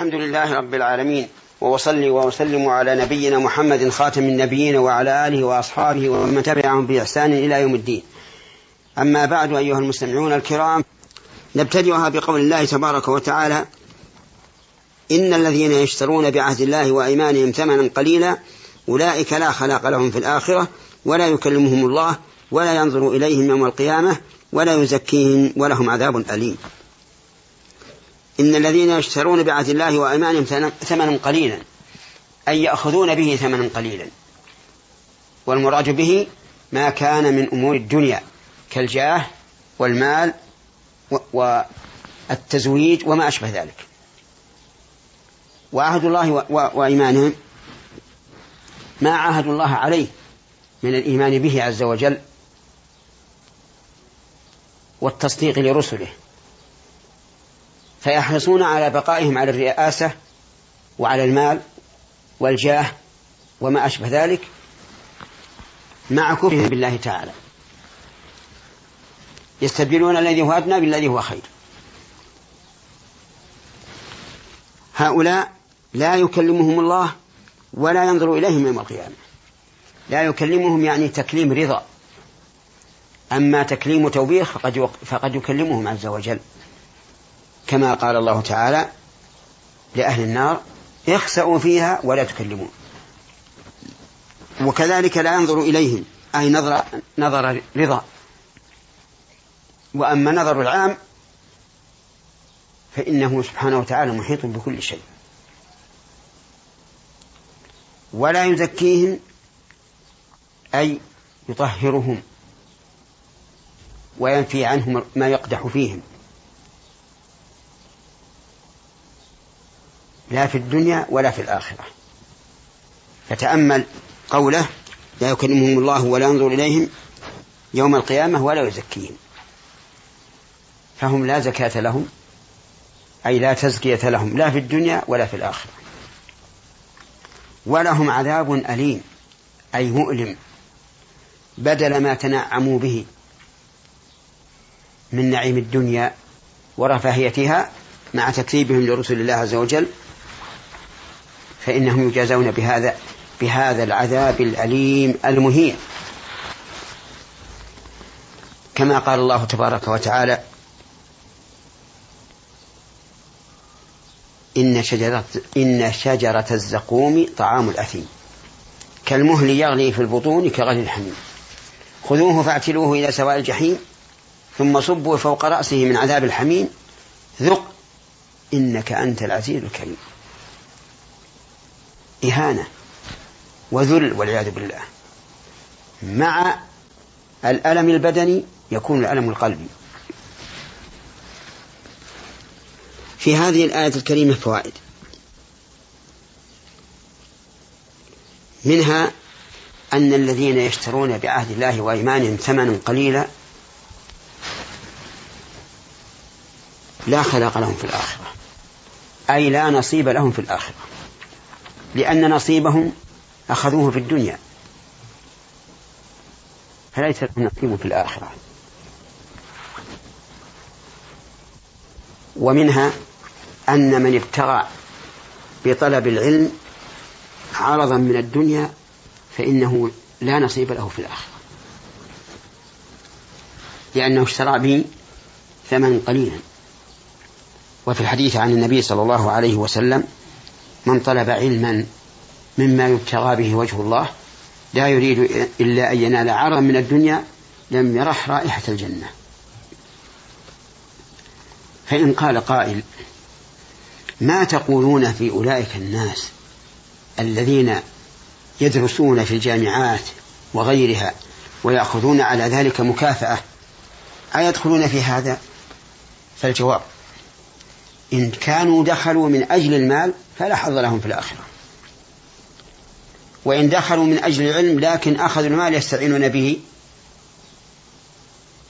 الحمد لله رب العالمين وأصلي وأسلم على نبينا محمد خاتم النبيين وعلى آله وأصحابه ومن تبعهم بإحسان إلى يوم الدين. أما بعد أيها المستمعون الكرام نبتدئها بقول الله تبارك وتعالى إن الذين يشترون بعهد الله وأيمانهم ثمنا قليلا أولئك لا خلاق لهم في الآخرة ولا يكلمهم الله ولا ينظر إليهم يوم القيامة ولا يزكيهم ولهم عذاب أليم. إن الذين يشترون بعهد الله وأيمانهم ثمنا قليلا أي يأخذون به ثمنا قليلا. والمراد به ما كان من أمور الدنيا كالجاه والمال والتزويج وما أشبه ذلك. وعهد الله وإيمانهم ما عاهد الله عليه من الإيمان به عز وجل والتصديق لرسله. فيحرصون على بقائهم على الرئاسة وعلى المال والجاه وما أشبه ذلك مع كفرهم بالله تعالى. يستبدلون الذي هو أدنى بالذي هو خير. هؤلاء لا يكلمهم الله ولا ينظر إليهم يوم القيامة. لا يكلمهم يعني تكليم رضا. أما تكليم توبيخ فقد, فقد يكلمهم عز وجل. كما قال الله تعالى لأهل النار اخسأوا فيها ولا تكلمون. وكذلك لا ينظر إليهم أي نظر, نظر رضا. وأما نظر العام فإنه سبحانه وتعالى محيط بكل شيء. ولا يزكيهم أي يطهرهم وينفي عنهم ما يقدح فيهم. لا في الدنيا ولا في الآخرة. فتأمل قوله لا يكلمهم الله ولا ينظر إليهم يوم القيامة ولا يزكيهم. فهم لا زكاة لهم أي لا تزكية لهم لا في الدنيا ولا في الآخرة. ولهم عذاب أليم أي مؤلم بدل ما تنعموا به من نعيم الدنيا ورفاهيتها مع تكذيبهم لرسل الله عز وجل فإنهم يجازون بهذا بهذا العذاب الأليم المهين. كما قال الله تبارك وتعالى إن شجرة إن شجرة الزقوم طعام الأثيم. كالمهل يغلي في البطون كغلي الحميم. خذوه فاعتلوه إلى سواء الجحيم ثم صبوا فوق رأسه من عذاب الحميم. ذق إنك أنت العزيز الكريم. إهانة وذل والعياذ بالله. مع الألم البدني يكون الألم القلبي. في هذه الآية الكريمة فوائد. منها أن الذين يشترون بعهد الله وإيمانهم ثمنا قليلا لا خلاق لهم في الآخرة. أي لا نصيب لهم في الآخرة. لأن نصيبهم أخذوه في الدنيا. فليس لهم نصيب في الآخرة. ومنها أن من ابتغى بطلب العلم عرضا من الدنيا فإنه لا نصيب له في الآخرة. لأنه اشترى به ثمنا قليلا. وفي الحديث عن النبي صلى الله عليه وسلم من طلب علما مما يبتغى به وجه الله لا يريد إلا أن ينال عرضا من الدنيا لم يرح رائحة الجنة. فإن قال قائل ما تقولون في أولئك الناس الذين يدرسون في الجامعات وغيرها ويأخذون على ذلك مكافأة؟ أيدخلون في هذا؟ فالجواب إن كانوا دخلوا من أجل المال فلا حظ لهم في الآخرة. وإن دخلوا من أجل العلم لكن أخذوا المال يستعينون به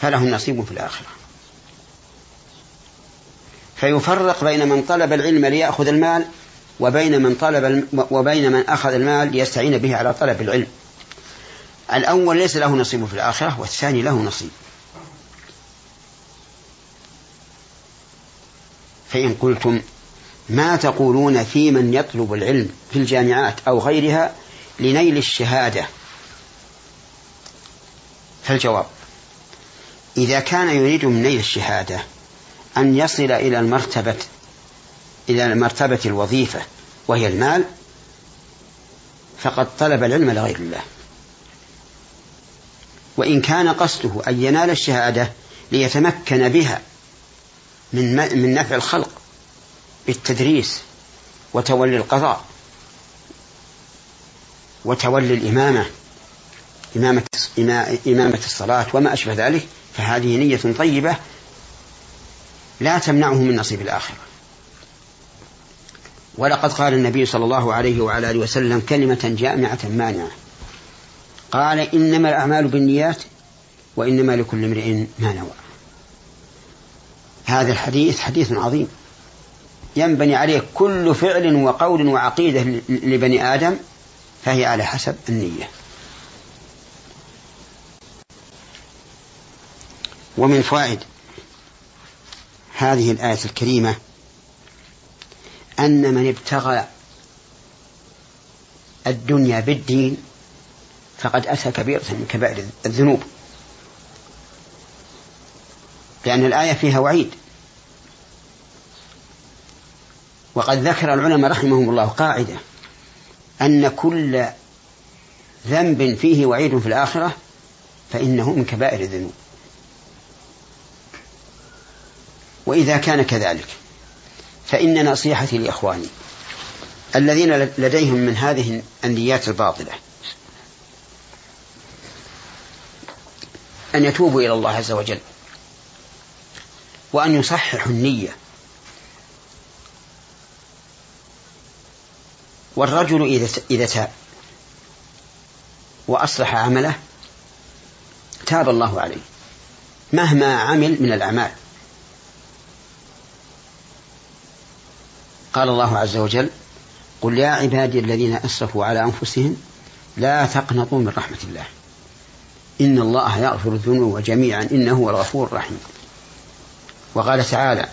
فلهم نصيب في الآخرة. فيفرق بين من طلب العلم ليأخذ المال وبين من طلب وبين من أخذ المال ليستعين به على طلب العلم. الأول ليس له نصيب في الآخرة والثاني له نصيب. فإن قلتم ما تقولون في من يطلب العلم في الجامعات أو غيرها لنيل الشهادة؟ فالجواب إذا كان يريد من نيل الشهادة أن يصل إلى المرتبة إلى مرتبة الوظيفة وهي المال فقد طلب العلم لغير الله. وإن كان قصده أن ينال الشهادة ليتمكن بها من من نفع الخلق بالتدريس وتولي القضاء وتولي الإمامة إمامة إمامة الصلاة وما أشبه ذلك فهذه نية طيبة لا تمنعه من نصيب الآخرة. ولقد قال النبي صلى الله عليه وعلى آله وسلم كلمة جامعة مانعة. قال إنما الأعمال بالنيات وإنما لكل امرئ ما نوى. هذا الحديث حديث عظيم. ينبني عليه كل فعل وقول وعقيدة لبني آدم فهي على حسب النية. ومن فوائد هذه الآية الكريمة أن من ابتغى الدنيا بالدين فقد أتى كبيرة من كبائر الذنوب. لأن الآية فيها وعيد. وقد ذكر العلماء رحمهم الله قاعدة أن كل ذنب فيه وعيد في الآخرة فإنه من كبائر الذنوب. وإذا كان كذلك فإن نصيحتي لإخواني الذين لديهم من هذه النيات الباطلة أن يتوبوا إلى الله عز وجل وأن يصححوا النية والرجل إذا إذا تاب وأصلح عمله تاب الله عليه مهما عمل من الأعمال. قال الله عز وجل قل يا عبادي الذين أسرفوا على أنفسهم لا تقنطوا من رحمة الله إن الله يغفر الذنوب جميعا إنه هو الغفور الرحيم. وقال تعالى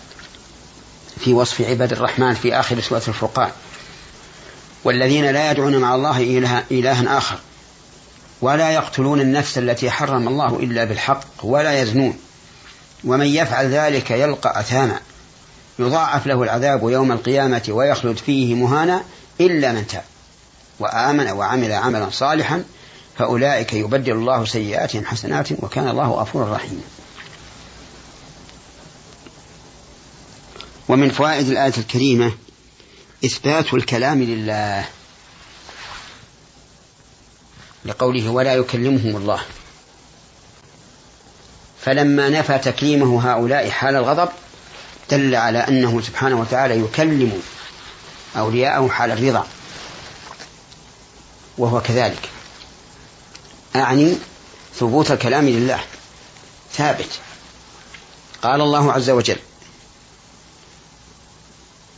في وصف عباد الرحمن في آخر سورة الفرقان والذين لا يدعون مع الله إله إلها آخر ولا يقتلون النفس التي حرم الله إلا بالحق ولا يزنون. ومن يفعل ذلك يلقى أثاما يضاعف له العذاب يوم القيامة ويخلد فيه مهانا إلا من تاب. وآمن وعمل عملا صالحا فأولئك يبدل الله سيئاتهم حسنات وكان الله غفورا رحيما. ومن فوائد الآية الكريمة إثبات الكلام لله. لقوله ولا يكلمهم الله. فلما نفى تكليمه هؤلاء حال الغضب دل على أنه سبحانه وتعالى يكلم أولياءه حال الرضا. وهو كذلك. أعني ثبوت الكلام لله. ثابت. قال الله عز وجل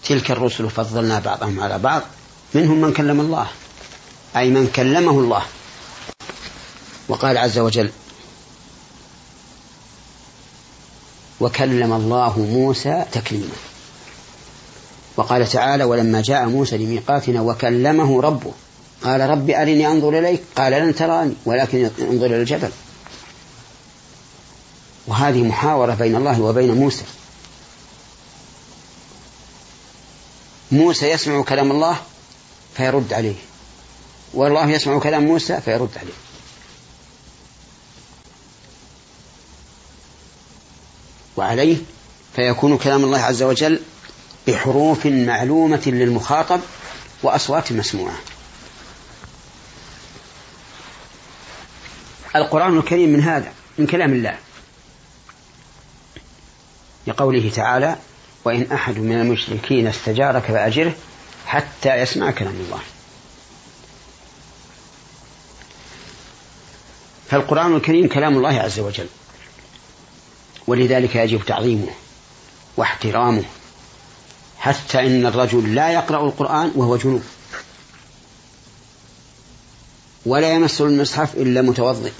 تلك الرسل فضلنا بعضهم على بعض. منهم من كلم الله أي من كلمه الله. وقال عز وجل وكلم الله موسى تكليما. وقال تعالى ولما جاء موسى لميقاتنا وكلمه ربه قال رب أرني أنظر إليك. قال لن تراني ولكن انظر إلى الجبل. وهذه محاورة بين الله وبين موسى. موسى يسمع كلام الله فيرد عليه. والله يسمع كلام موسى فيرد عليه. وعليه فيكون كلام الله عز وجل بحروف معلومة للمخاطب وأصوات مسموعة. القرآن الكريم من هذا من كلام الله. لقوله تعالى وإن أحد من المشركين استجارك فأجره حتى يسمع كلام الله. فالقرآن الكريم كلام الله عز وجل ولذلك يجب تعظيمه واحترامه حتى إن الرجل لا يقرأ القرآن وهو جنوب ولا يمس المصحف إلا متوضئ.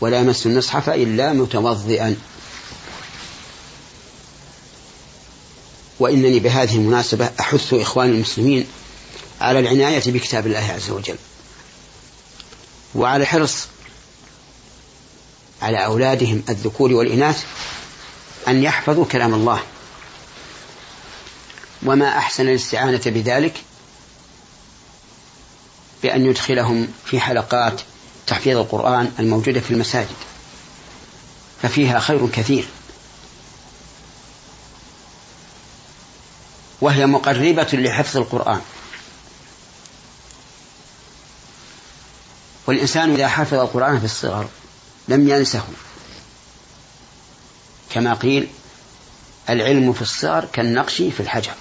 ولا يمس المصحف إلا متوضئا. وإنني بهذه المناسبة أحث إخواني المسلمين على العناية بكتاب الله عز وجل. وعلى حرص على أولادهم الذكور والإناث أن يحفظوا كلام الله. وما أحسن الاستعانة بذلك بأن يدخلهم في حلقات تحفيظ القرآن الموجودة في المساجد ففيها خير كثير. وهي مقربة لحفظ القرآن. والإنسان إذا حفظ القرآن في الصغر لم ينسه. كما قيل العلم في الصغر كالنقش في الحجر.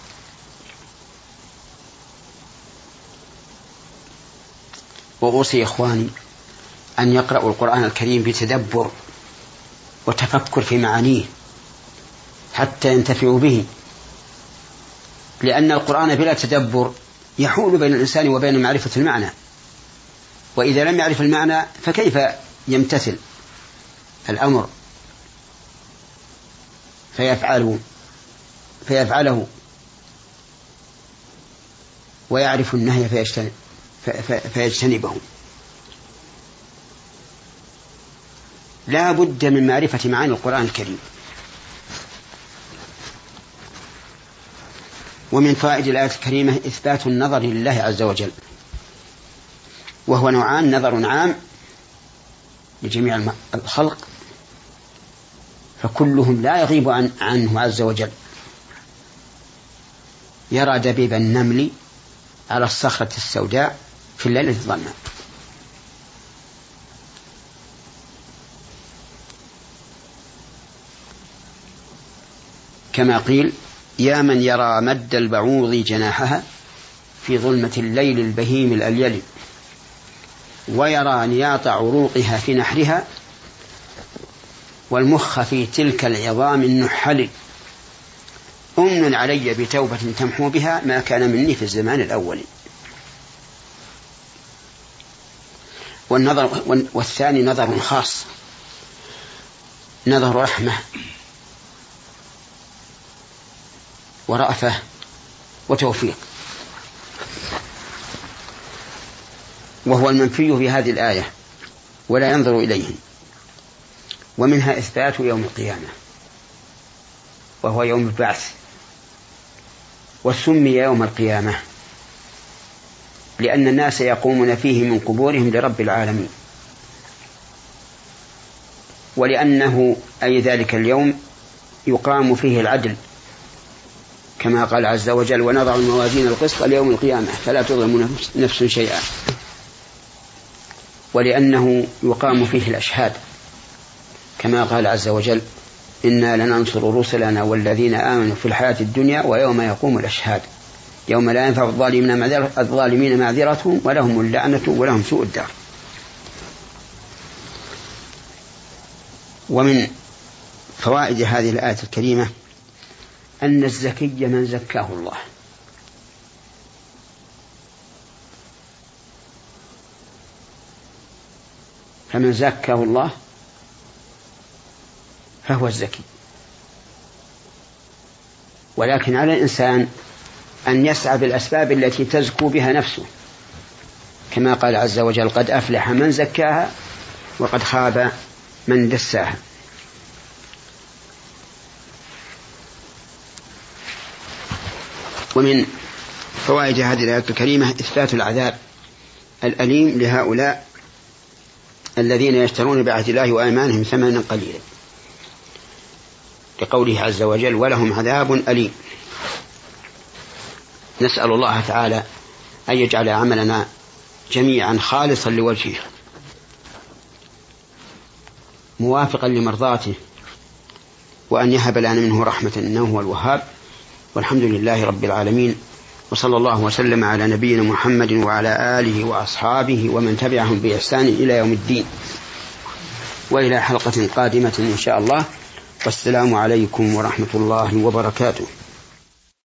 وأوصي إخواني أن يقرأوا القرآن الكريم بتدبر وتفكر في معانيه حتى ينتفعوا به. لأن القرآن بلا تدبر يحول بين الإنسان وبين معرفة المعنى. وإذا لم يعرف المعنى فكيف يمتثل الأمر؟ فيفعله فيفعله. ويعرف النهي فيجتنب فيجتنبه. لا بد من معرفة معاني القرآن الكريم. ومن فائد الآية الكريمة إثبات النظر لله عز وجل. وهو نوعان نظر عام لجميع الخلق فكلهم لا يغيب عن عنه عز وجل. يرى دبيب النمل على الصخرة السوداء في الليلة الظلماء كما قيل يا من يرى مد البعوض جناحها في ظلمة الليل البهيم الأليل ويرى نياط عروقها في نحرها والمخ في تلك العظام النحل. أمن علي بتوبة تمحو بها ما كان مني في الزمان الأول. والنظر والثاني نظر خاص نظر رحمة. ورأفة وتوفيق. وهو المنفي في هذه الآية ولا ينظر إليهم ومنها إثبات يوم القيامة وهو يوم البعث وسمي يوم القيامة لأن الناس يقومون فيه من قبورهم لرب العالمين. ولأنه أي ذلك اليوم يقام فيه العدل كما قال عز وجل ونضع الموازين القسط ليوم القيامة فلا تظلم نفس شيئا. ولأنه يقام فيه الأشهاد. كما قال عز وجل إنا لننصر رسلنا والذين آمنوا في الحياة الدنيا ويوم يقوم الأشهاد. يوم لا ينفع الظالمين الظالمين معذرتهم ولهم اللعنة ولهم سوء الدار. ومن فوائد هذه الآية الكريمة أن الزكي من زكاه الله. فمن زكاه الله فهو الزكي. ولكن على الإنسان أن يسعى بالأسباب التي تزكو بها نفسه. كما قال عز وجل قد أفلح من زكاها وقد خاب من دساها. ومن فوائد هذه الآية الكريمة إثبات العذاب الأليم لهؤلاء الذين يشترون بعهد الله وأيمانهم ثمنا قليلا. لقوله عز وجل ولهم عذاب أليم نسأل الله تعالى أن يجعل عملنا جميعا خالصا لوجهه موافقا لمرضاته وأن يهب لنا منه رحمة إنه هو الوهاب. والحمد لله رب العالمين وصلى الله وسلم على نبينا محمد وعلى آله وأصحابه ومن تبعهم بإحسان إلى يوم الدين. وإلى حلقة قادمة إن شاء الله. والسلام عليكم ورحمة الله وبركاته.